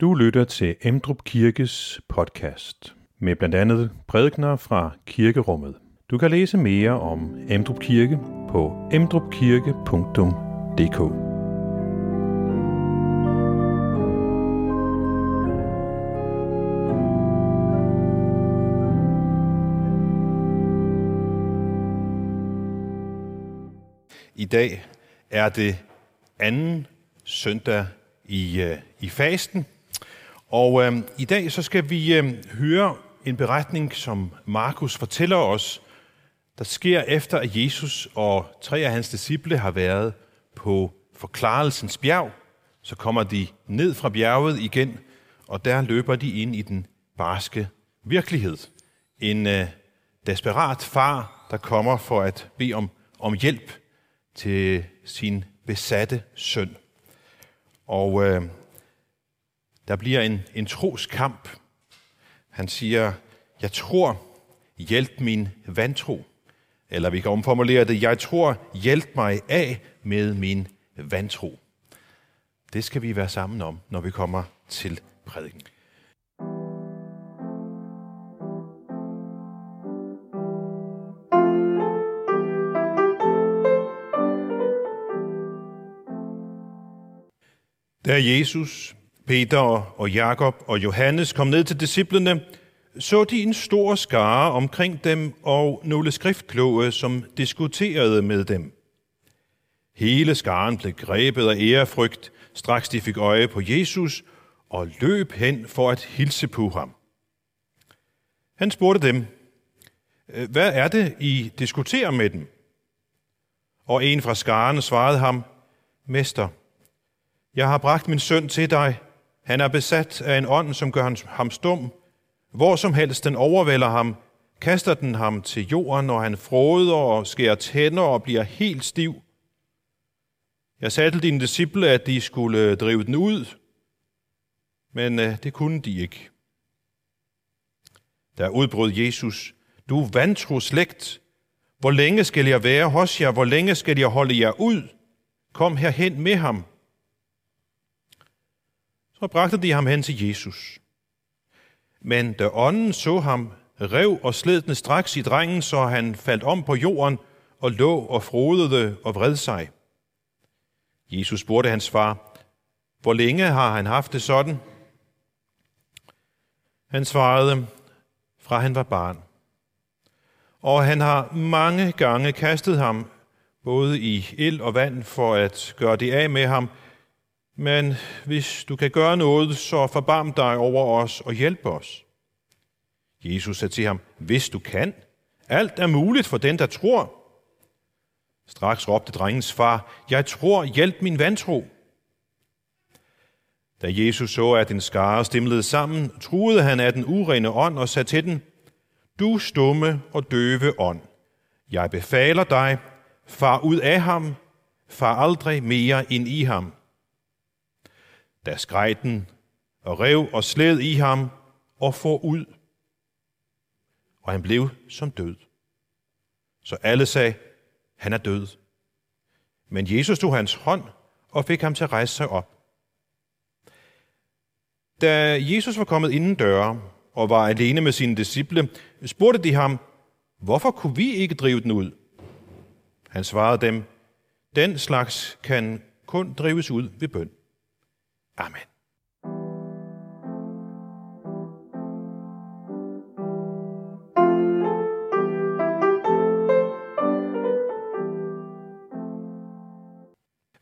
Du lytter til Emdrup Kirkes podcast med blandt andet prædikner fra kirkerummet. Du kan læse mere om Emdrup Kirke på emdrupkirke.dk. I dag er det anden søndag i, øh, i fasten. Og øh, i dag så skal vi øh, høre en beretning, som Markus fortæller os, der sker efter, at Jesus og tre af hans disciple har været på forklarelsens bjerg. Så kommer de ned fra bjerget igen, og der løber de ind i den barske virkelighed. En øh, desperat far, der kommer for at bede om, om hjælp til sin besatte søn. Og øh, der bliver en, en troskamp. Han siger, jeg tror, hjælp min vantro. Eller vi kan omformulere det, jeg tror, hjælp mig af med min vantro. Det skal vi være sammen om, når vi kommer til prædiken. Da Jesus, Peter og Jakob og Johannes kom ned til disciplene, så de en stor skare omkring dem og nogle skriftkloge, som diskuterede med dem. Hele skaren blev grebet af ærefrygt, straks de fik øje på Jesus og løb hen for at hilse på ham. Han spurgte dem, hvad er det, I diskuterer med dem? Og en fra skaren svarede ham, Mester, jeg har bragt min søn til dig. Han er besat af en ånd, som gør ham stum. Hvor som helst den overvælder ham, kaster den ham til jorden, og han froder og skærer tænder og bliver helt stiv. Jeg sagde til dine disciple, at de skulle drive den ud, men øh, det kunne de ikke. Der udbrød Jesus, du vantro slægt, hvor længe skal jeg være hos jer, hvor længe skal jeg holde jer ud? Kom herhen med ham. Så bragte de ham hen til Jesus. Men da ånden så ham, rev og sled den straks i drengen, så han faldt om på jorden og lå og frodede og vred sig. Jesus spurgte hans far, hvor længe har han haft det sådan? Han svarede, fra han var barn. Og han har mange gange kastet ham, både i ild og vand, for at gøre det af med ham, men hvis du kan gøre noget, så forbarm dig over os og hjælp os. Jesus sagde til ham, hvis du kan. Alt er muligt for den, der tror. Straks råbte drengens far, jeg tror, hjælp min vantro. Da Jesus så, at en skare stimlede sammen, truede han af den urene ånd og sagde til den, Du stumme og døve ånd, jeg befaler dig, far ud af ham, far aldrig mere ind i ham. Da skreg den og rev og sled i ham og for ud. Og han blev som død. Så alle sagde, han er død. Men Jesus tog hans hånd og fik ham til at rejse sig op. Da Jesus var kommet inden døre og var alene med sine disciple, spurgte de ham, hvorfor kunne vi ikke drive den ud? Han svarede dem, den slags kan kun drives ud ved bøn. Amen.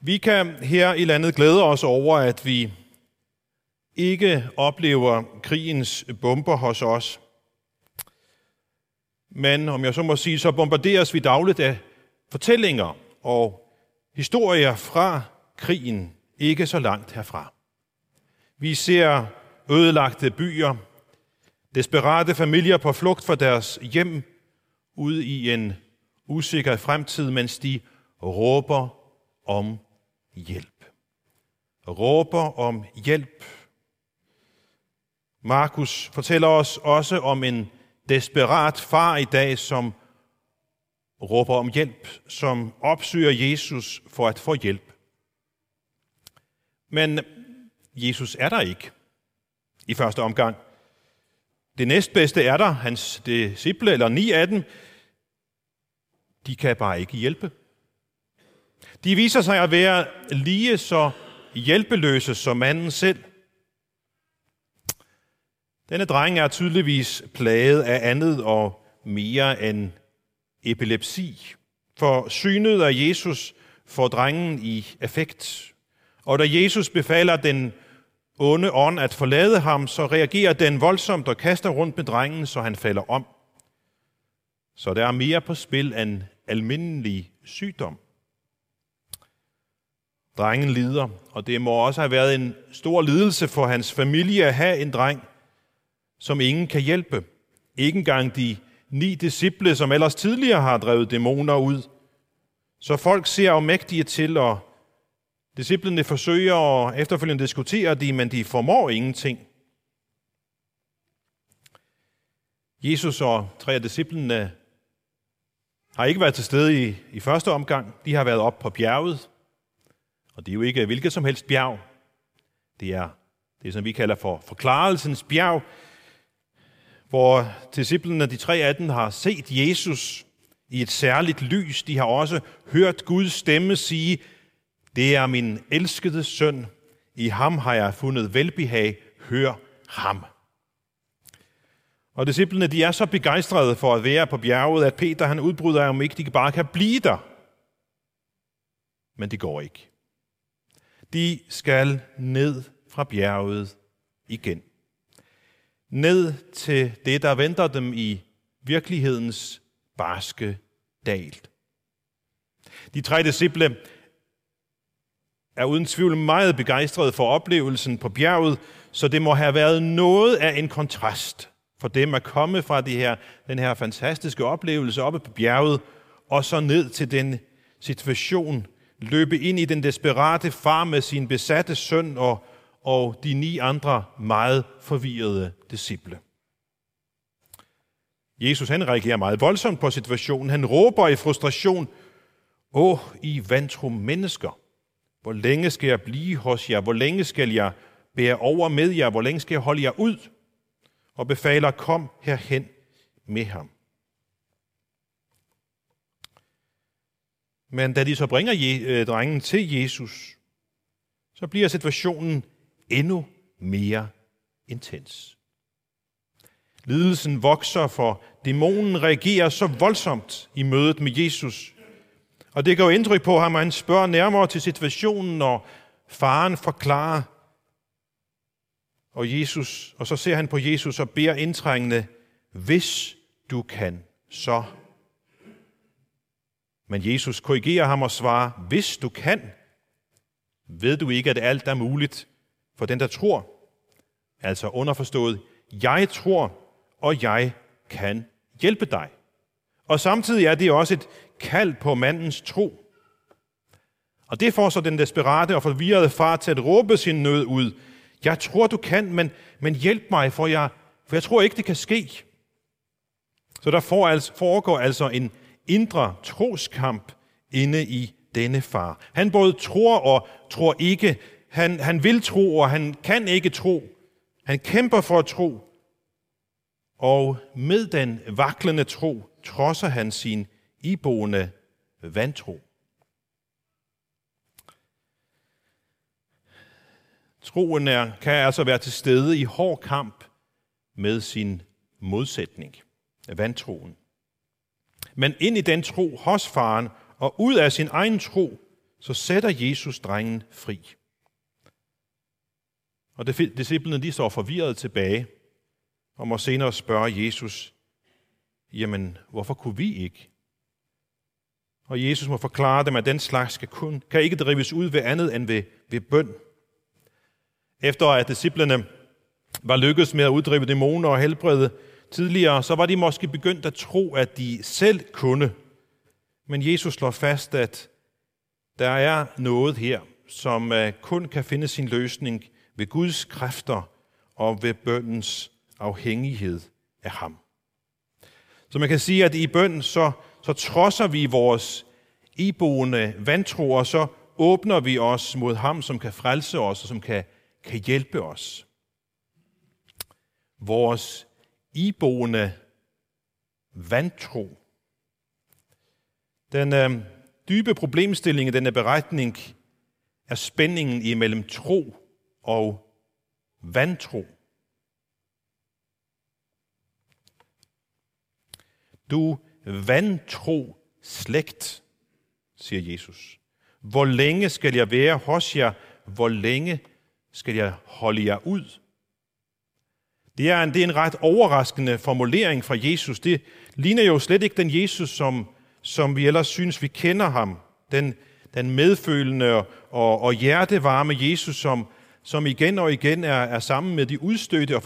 Vi kan her i landet glæde os over, at vi ikke oplever krigens bomber hos os. Men om jeg så må sige, så bombarderes vi dagligt af fortællinger og historier fra krigen, ikke så langt herfra. Vi ser ødelagte byer, desperate familier på flugt fra deres hjem, ude i en usikker fremtid, mens de råber om hjælp. Råber om hjælp. Markus fortæller os også om en desperat far i dag, som råber om hjælp, som opsøger Jesus for at få hjælp. Men Jesus er der ikke. i første omgang. Det næstbedste er der, hans disciple, eller ni af dem, de kan bare ikke hjælpe. De viser sig at være lige så hjælpeløse som manden selv. Denne dreng er tydeligvis plaget af andet og mere end epilepsi. For synet af Jesus får drengen i effekt. Og da Jesus befaler den onde ånd at forlade ham, så reagerer den voldsomt og kaster rundt med drengen, så han falder om. Så der er mere på spil end almindelig sygdom. Drengen lider, og det må også have været en stor lidelse for hans familie at have en dreng, som ingen kan hjælpe. Ikke engang de ni disciple, som ellers tidligere har drevet dæmoner ud. Så folk ser afmægtige til, og disciplene forsøger og efterfølgende diskutere de, men de formår ingenting. Jesus og tre af disciplene har ikke været til stede i, i første omgang. De har været op på bjerget, og det er jo ikke hvilket som helst bjerg. Det er det, som vi kalder for forklarelsens bjerg, hvor disciplene, de tre af dem, har set Jesus i et særligt lys. De har også hørt Guds stemme sige, det er min elskede søn, i ham har jeg fundet velbehag, hør ham. Og disciplene, de er så begejstrede for at være på bjerget, at Peter han udbryder, om ikke de bare kan blive der. Men det går ikke. De skal ned fra bjerget igen. Ned til det, der venter dem i virkelighedens barske dal. De tre disciple er uden tvivl meget begejstret for oplevelsen på bjerget, så det må have været noget af en kontrast for dem at komme fra det her, den her fantastiske oplevelse oppe på bjerget, og så ned til den situation, løbe ind i den desperate far med sin besatte søn og, og de ni andre meget forvirrede disciple. Jesus han reagerer meget voldsomt på situationen. Han råber i frustration, Åh, I vantro mennesker, hvor længe skal jeg blive hos jer? Hvor længe skal jeg bære over med jer? Hvor længe skal jeg holde jer ud? Og befaler, kom herhen med ham. Men da de så bringer øh, drengen til Jesus, så bliver situationen endnu mere intens. Lidelsen vokser, for dæmonen reagerer så voldsomt i mødet med Jesus. Og det gør indtryk på ham, og han spørger nærmere til situationen, og faren forklarer. Og, Jesus, og så ser han på Jesus og beder indtrængende, hvis du kan, så men Jesus korrigerer ham og svarer, hvis du kan, ved du ikke, at alt er muligt for den, der tror. Altså underforstået, jeg tror, og jeg kan hjælpe dig. Og samtidig er det også et kald på mandens tro. Og det får så den desperate og forvirrede far til at råbe sin nød ud. Jeg tror, du kan, men, men hjælp mig, for jeg, for jeg tror ikke, det kan ske. Så der foregår altså en indre troskamp inde i denne far. Han både tror og tror ikke. Han, han vil tro, og han kan ikke tro. Han kæmper for at tro. Og med den vaklende tro trodser han sin iboende vantro. Troen er, kan altså være til stede i hård kamp med sin modsætning, vantroen men ind i den tro hos faren, og ud af sin egen tro, så sætter Jesus drengen fri. Og disciplene de står forvirret tilbage, og må senere spørge Jesus, jamen, hvorfor kunne vi ikke? Og Jesus må forklare dem, at den slags skal kun, kan ikke drives ud ved andet end ved, ved bøn. Efter at disciplene var lykkedes med at uddrive dæmoner og helbrede tidligere, så var de måske begyndt at tro, at de selv kunne. Men Jesus slår fast, at der er noget her, som øh, kun kan finde sin løsning ved Guds kræfter og ved bøndens afhængighed af ham. Så man kan sige, at i bønden så, så trodser vi vores iboende vantro, og så åbner vi os mod ham, som kan frelse os og som kan, kan hjælpe os. vores iboende vantro. Den øh, dybe problemstilling i denne beretning er spændingen imellem tro og vantro. Du vantro slægt, siger Jesus. Hvor længe skal jeg være hos jer? Hvor længe skal jeg holde jer ud? Det er, en, det er en ret overraskende formulering fra Jesus. Det ligner jo slet ikke den Jesus, som, som vi ellers synes, vi kender ham. Den, den medfølende og, og hjertevarme Jesus, som, som igen og igen er, er sammen med de udstødte og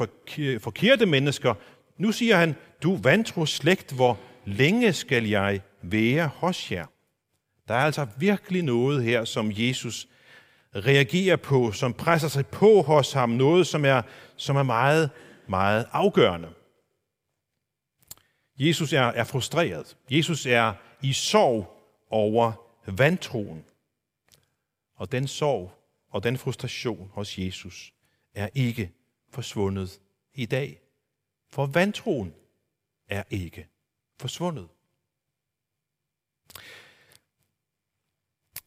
forkerte mennesker. Nu siger han, du vantro slægt, hvor længe skal jeg være hos jer? Der er altså virkelig noget her, som Jesus reagerer på, som presser sig på hos ham, noget, som er, som er meget, meget afgørende. Jesus er, er frustreret. Jesus er i sorg over vantroen. Og den sorg og den frustration hos Jesus er ikke forsvundet i dag. For vantroen er ikke forsvundet.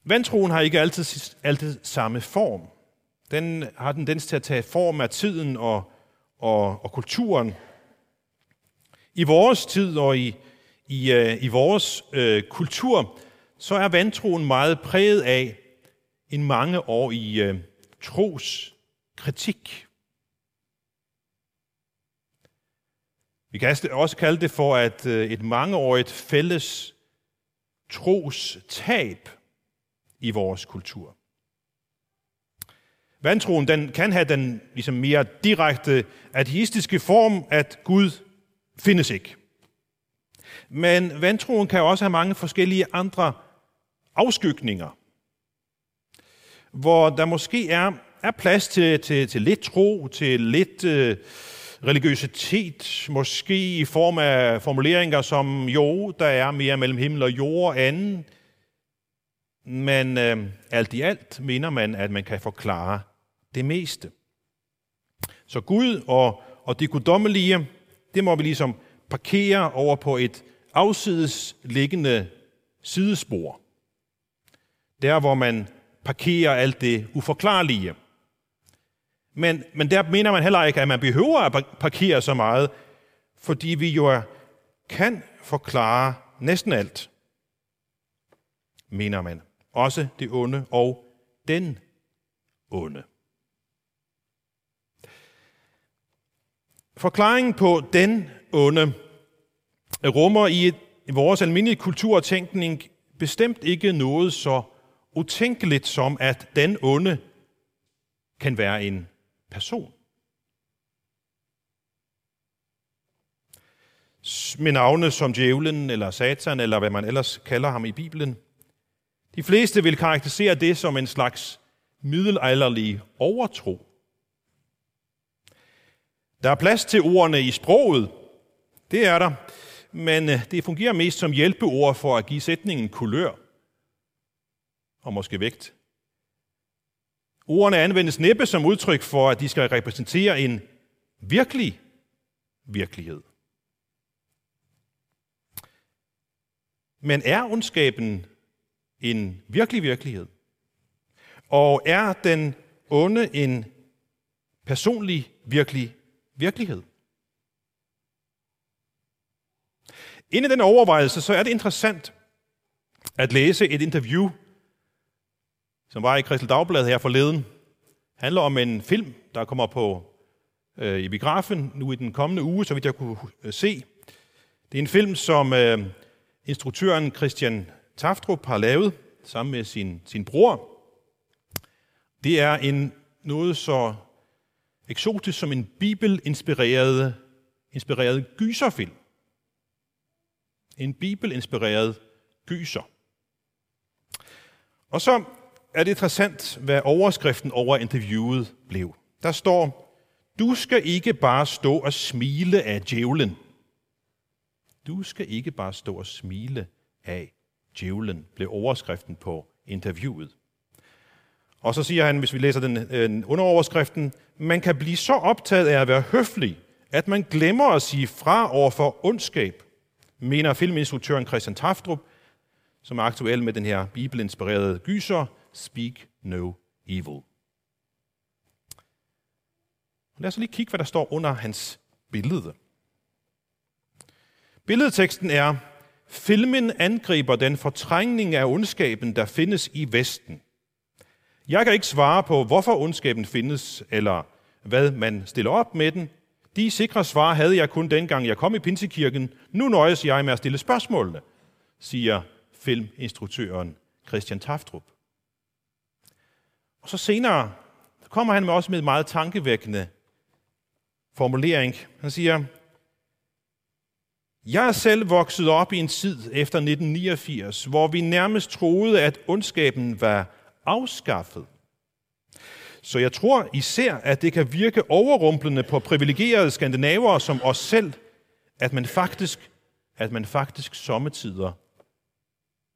Vantroen har ikke altid, altid samme form. Den har tendens til at tage form af tiden og, og, og kulturen. I vores tid og i, i, øh, i vores øh, kultur, så er vantroen meget præget af en mange år i øh, tros kritik. Vi kan også kalde det for at øh, et mangeårigt fælles tros tab i vores kultur. Vantroen den kan have den ligesom mere direkte ateistiske form, at Gud findes ikke. Men vantroen kan også have mange forskellige andre afskygninger, hvor der måske er, er plads til, til, til lidt tro, til lidt øh, religiøsitet, måske i form af formuleringer som, jo, der er mere mellem himmel og jord, anden, men øh, alt i alt mener man, at man kan forklare det meste. Så Gud og, og det guddommelige, det må vi ligesom parkere over på et afsides liggende sidespor. Der, hvor man parkerer alt det uforklarlige. Men, men der mener man heller ikke, at man behøver at parkere så meget, fordi vi jo kan forklare næsten alt, mener man også det onde og den onde. Forklaringen på den onde rummer i, et, i vores almindelige kulturtænkning bestemt ikke noget så utænkeligt som, at den onde kan være en person. Med navne som djævlen eller satan, eller hvad man ellers kalder ham i Bibelen – de fleste vil karakterisere det som en slags middelalderlig overtro. Der er plads til ordene i sproget. Det er der. Men øh, det fungerer mest som hjælpeord for at give sætningen kulør og måske vægt. Ordene anvendes næppe som udtryk for, at de skal repræsentere en virkelig virkelighed. Men er ondskaben en virkelig virkelighed? Og er den onde en personlig, virkelig virkelighed? Inden den overvejelse, så er det interessant at læse et interview, som var i Kristel Dagblad her forleden. Det handler om en film, der kommer på øh, i biografen nu i den kommende uge, så vidt jeg kunne øh, se. Det er en film, som øh, instruktøren Christian Taftrup har lavet sammen med sin, sin bror, det er en noget så eksotisk som en bibelinspireret inspireret gyserfilm. En bibelinspireret gyser. Og så er det interessant, hvad overskriften over interviewet blev. Der står, du skal ikke bare stå og smile af djævlen. Du skal ikke bare stå og smile af djævlen, blev overskriften på interviewet. Og så siger han, hvis vi læser den øh, underoverskriften, man kan blive så optaget af at være høflig, at man glemmer at sige fra over for ondskab, mener filminstruktøren Christian Taftrup, som er aktuel med den her bibelinspirerede gyser, Speak No Evil. Lad os lige kigge, hvad der står under hans billede. Billedteksten er, filmen angriber den fortrængning af ondskaben, der findes i Vesten. Jeg kan ikke svare på, hvorfor ondskaben findes, eller hvad man stiller op med den. De sikre svar havde jeg kun dengang jeg kom i Pinsekirken. Nu nøjes jeg med at stille spørgsmålene, siger filminstruktøren Christian Taftrup. Og så senere kommer han med også med en meget tankevækkende formulering. Han siger, jeg er selv vokset op i en tid efter 1989, hvor vi nærmest troede, at ondskaben var afskaffet. Så jeg tror især, at det kan virke overrumplende på privilegerede skandinaver som os selv, at man faktisk, at man faktisk sommetider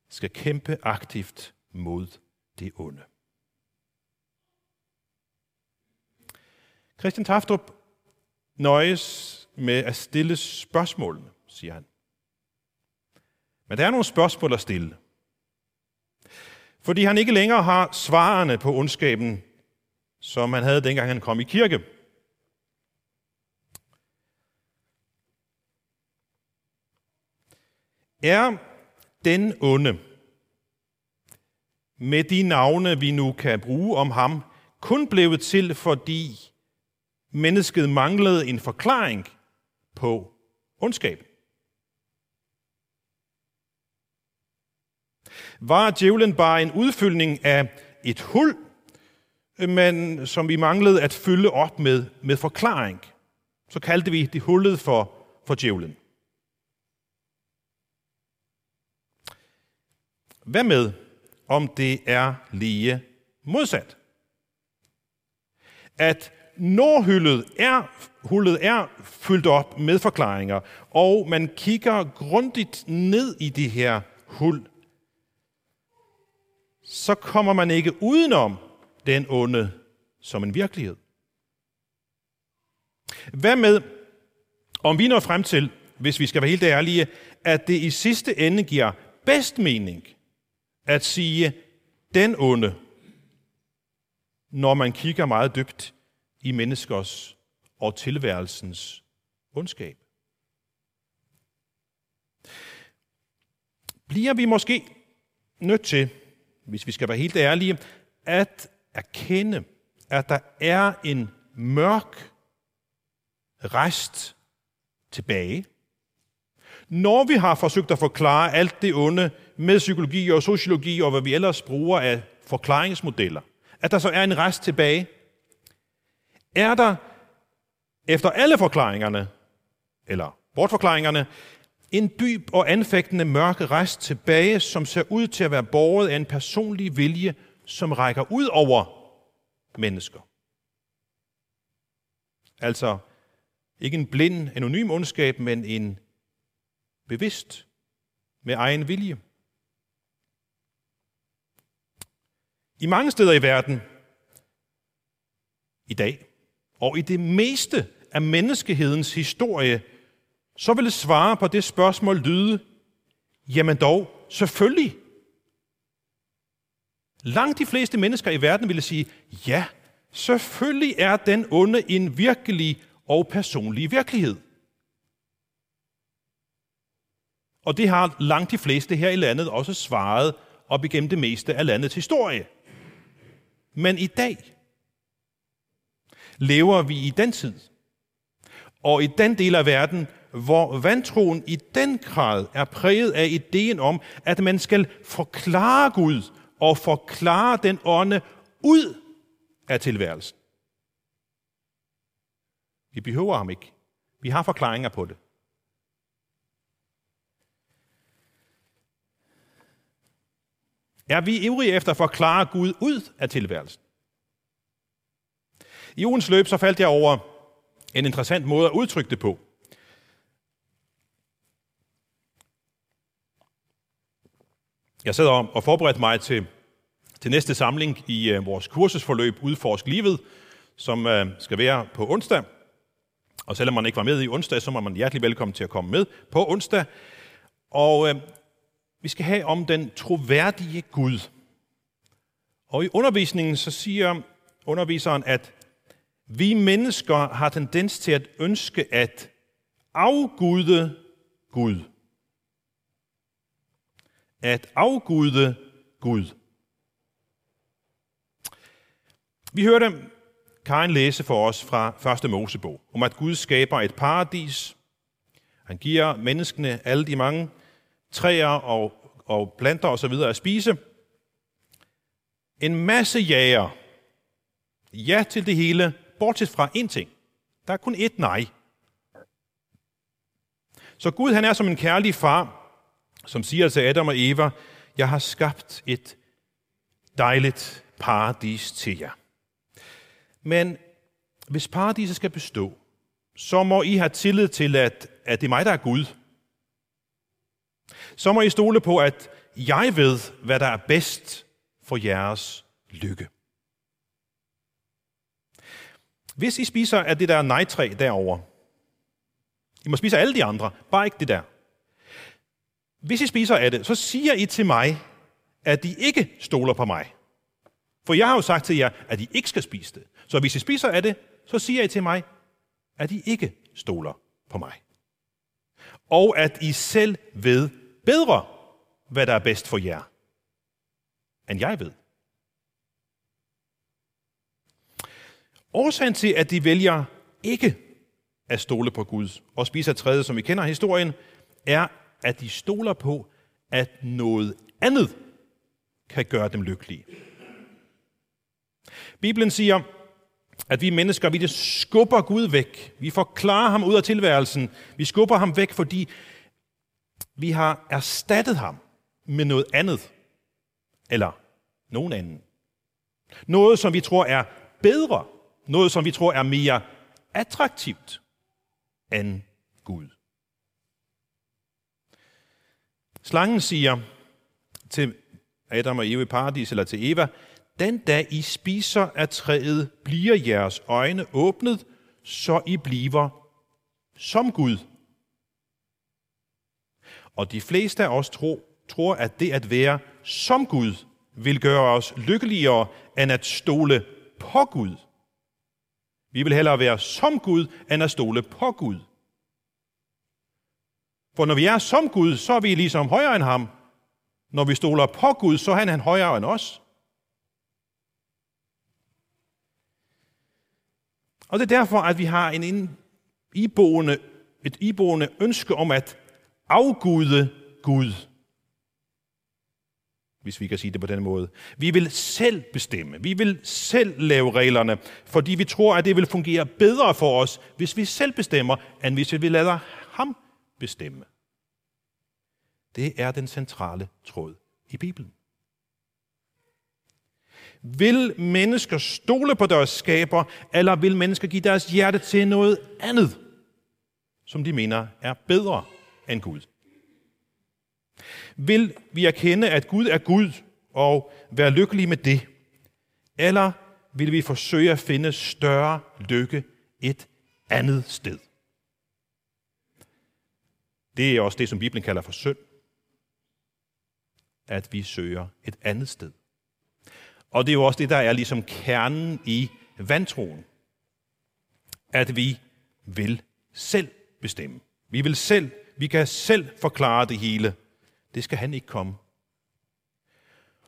skal kæmpe aktivt mod det onde. Christian Taftrup nøjes med at stille spørgsmålene, siger han. Men der er nogle spørgsmål at stille. Fordi han ikke længere har svarene på ondskaben, som han havde dengang han kom i kirke. Er den onde, med de navne, vi nu kan bruge om ham, kun blevet til, fordi mennesket manglede en forklaring på ondskab. Var djævlen bare en udfyldning af et hul, men som vi manglede at fylde op med, med forklaring? Så kaldte vi det hullet for, for djævlen. Hvad med, om det er lige modsat? At når hullet er, hullet er fyldt op med forklaringer, og man kigger grundigt ned i det her hul, så kommer man ikke udenom den onde som en virkelighed. Hvad med, om vi når frem til, hvis vi skal være helt ærlige, at det i sidste ende giver bedst mening at sige den onde, når man kigger meget dybt i menneskers og tilværelsens ondskab. Bliver vi måske nødt til, hvis vi skal være helt ærlige, at erkende, at der er en mørk rest tilbage. Når vi har forsøgt at forklare alt det onde med psykologi og sociologi og hvad vi ellers bruger af forklaringsmodeller, at der så er en rest tilbage, er der efter alle forklaringerne, eller bortforklaringerne, en dyb og anfægtende mørke rest tilbage, som ser ud til at være borget af en personlig vilje, som rækker ud over mennesker. Altså ikke en blind, anonym ondskab, men en bevidst, med egen vilje. I mange steder i verden i dag, og i det meste af menneskehedens historie, så ville svare på det spørgsmål lyde, jamen dog, selvfølgelig. Langt de fleste mennesker i verden ville sige, ja, selvfølgelig er den onde en virkelig og personlig virkelighed. Og det har langt de fleste her i landet også svaret op igennem det meste af landets historie. Men i dag, lever vi i den tid, og i den del af verden, hvor vantroen i den grad er præget af ideen om, at man skal forklare Gud og forklare den ånde ud af tilværelsen. Vi behøver ham ikke. Vi har forklaringer på det. Er vi ivrige efter at forklare Gud ud af tilværelsen? I ugens løb så faldt jeg over en interessant måde at udtrykke det på. Jeg sad og forberedte mig til, til næste samling i øh, vores kursusforløb Udforsk livet, som øh, skal være på onsdag. Og selvom man ikke var med i onsdag, så må man hjertelig velkommen til at komme med på onsdag. Og øh, vi skal have om den troværdige Gud. Og i undervisningen så siger underviseren, at vi mennesker har tendens til at ønske at afgude Gud. At afgude Gud. Vi hørte Karen læse for os fra 1. Mosebog, om at Gud skaber et paradis. Han giver menneskene alle de mange træer og, og planter osv. at spise. En masse jager. Ja til det hele, bortset fra én ting. Der er kun ét nej. Så Gud han er som en kærlig far, som siger til Adam og Eva, jeg har skabt et dejligt paradis til jer. Men hvis paradiset skal bestå, så må I have tillid til, at, at det er mig, der er Gud. Så må I stole på, at jeg ved, hvad der er bedst for jeres lykke. Hvis I spiser af det der nejtræ derovre, I må spise alle de andre, bare ikke det der. Hvis I spiser af det, så siger I til mig, at I ikke stoler på mig. For jeg har jo sagt til jer, at I ikke skal spise det. Så hvis I spiser af det, så siger I til mig, at I ikke stoler på mig. Og at I selv ved bedre, hvad der er bedst for jer, end jeg ved. Årsagen til, at de vælger ikke at stole på Gud og spise af træet, som vi kender historien, er, at de stoler på, at noget andet kan gøre dem lykkelige. Bibelen siger, at vi mennesker, vi skubber Gud væk. Vi forklarer ham ud af tilværelsen. Vi skubber ham væk, fordi vi har erstattet ham med noget andet. Eller nogen anden. Noget, som vi tror er bedre. Noget, som vi tror er mere attraktivt end Gud. Slangen siger til Adam og Eva i paradis, eller til Eva, den dag I spiser af træet, bliver jeres øjne åbnet, så I bliver som Gud. Og de fleste af os tror, tror, at det at være som Gud vil gøre os lykkeligere, end at stole på Gud. Vi vil hellere være som Gud, end at stole på Gud. For når vi er som Gud, så er vi ligesom højere end ham. Når vi stoler på Gud, så er han højere end os. Og det er derfor, at vi har en iboende, et iboende ønske om at afgude Gud. Hvis vi kan sige det på den måde. Vi vil selv bestemme. Vi vil selv lave reglerne, fordi vi tror, at det vil fungere bedre for os, hvis vi selv bestemmer, end hvis vi lader ham bestemme. Det er den centrale tråd i Bibelen. Vil mennesker stole på deres skaber, eller vil mennesker give deres hjerte til noget andet, som de mener er bedre end Gud? Vil vi erkende, at Gud er Gud, og være lykkelige med det? Eller vil vi forsøge at finde større lykke et andet sted? Det er også det, som Bibelen kalder for synd. At vi søger et andet sted. Og det er jo også det, der er ligesom kernen i vantroen. At vi vil selv bestemme. Vi vil selv, vi kan selv forklare det hele. Det skal han ikke komme.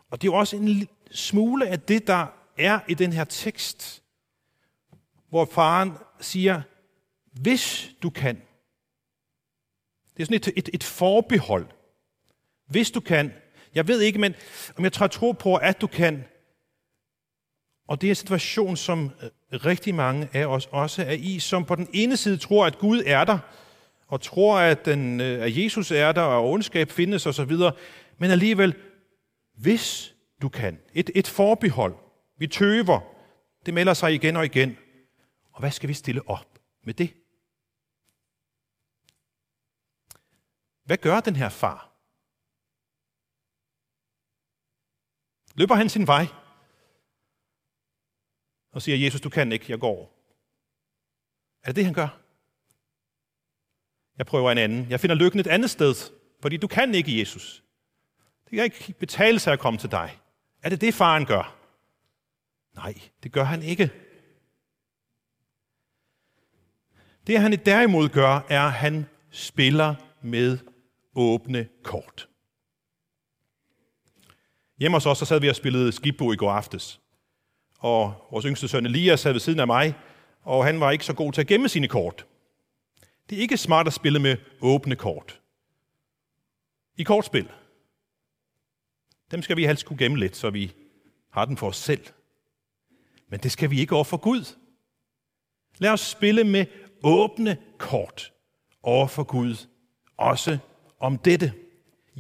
Og det er jo også en smule af det, der er i den her tekst, hvor faren siger, hvis du kan. Det er sådan et, et, et forbehold. Hvis du kan. Jeg ved ikke, men om jeg tror, tro på, at du kan, og det er en situation, som øh, rigtig mange af os også er i, som på den ene side tror, at Gud er der, og tror, at, den, øh, at Jesus er der, og ondskab findes osv., men alligevel, hvis du kan, et, et forbehold, vi tøver, det melder sig igen og igen. Og hvad skal vi stille op med det? Hvad gør den her far? Løber han sin vej? og siger, Jesus, du kan ikke, jeg går. Er det det, han gør? Jeg prøver en anden. Jeg finder lykken et andet sted, fordi du kan ikke, Jesus. Det kan ikke betale sig at komme til dig. Er det det, faren gør? Nej, det gør han ikke. Det han derimod gør, er, at han spiller med åbne kort. Hjemme hos os, så sad vi og spillede skibbo i går aftes. Og vores yngste søn Elias sad ved siden af mig, og han var ikke så god til at gemme sine kort. Det er ikke smart at spille med åbne kort. I kortspil. Dem skal vi helst kunne gemme lidt, så vi har den for os selv. Men det skal vi ikke over for Gud. Lad os spille med åbne kort over for Gud, også om dette.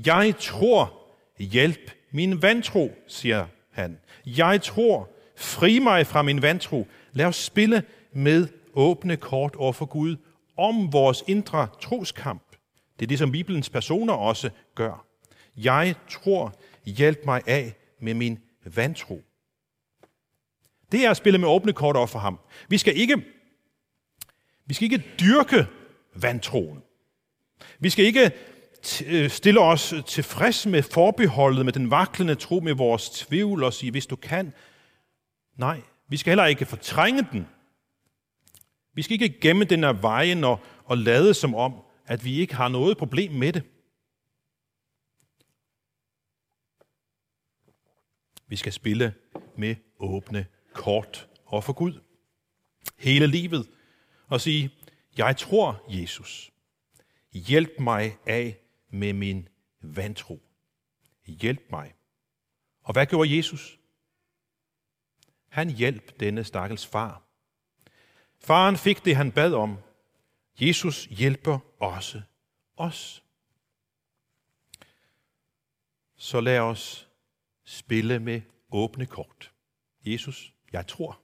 Jeg tror, hjælp min vantro, siger han. Jeg tror, fri mig fra min vantro. Lad os spille med åbne kort over for Gud om vores indre troskamp. Det er det, som Bibelens personer også gør. Jeg tror, hjælp mig af med min vantro. Det er at spille med åbne kort over for ham. Vi skal ikke, vi skal ikke dyrke vantroen. Vi skal ikke øh, stille os tilfreds med forbeholdet, med den vaklende tro, med vores tvivl og sige, hvis du kan. Nej, vi skal heller ikke fortrænge den. Vi skal ikke gemme den af vejen og, og lade som om, at vi ikke har noget problem med det. Vi skal spille med åbne kort over for Gud. Hele livet. Og sige, jeg tror, Jesus. Hjælp mig af med min vantro. Hjælp mig. Og hvad gjorde Jesus? Han hjalp denne stakkels far. Faren fik det, han bad om. Jesus hjælper også os. Så lad os spille med åbne kort. Jesus, jeg tror.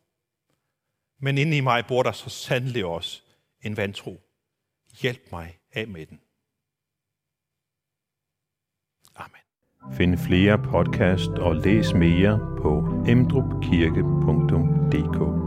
Men inde i mig bor der så sandelig også en vantro. Hjælp mig af med den. Amen. Find flere podcast og læs mere på emdrupkirke.dk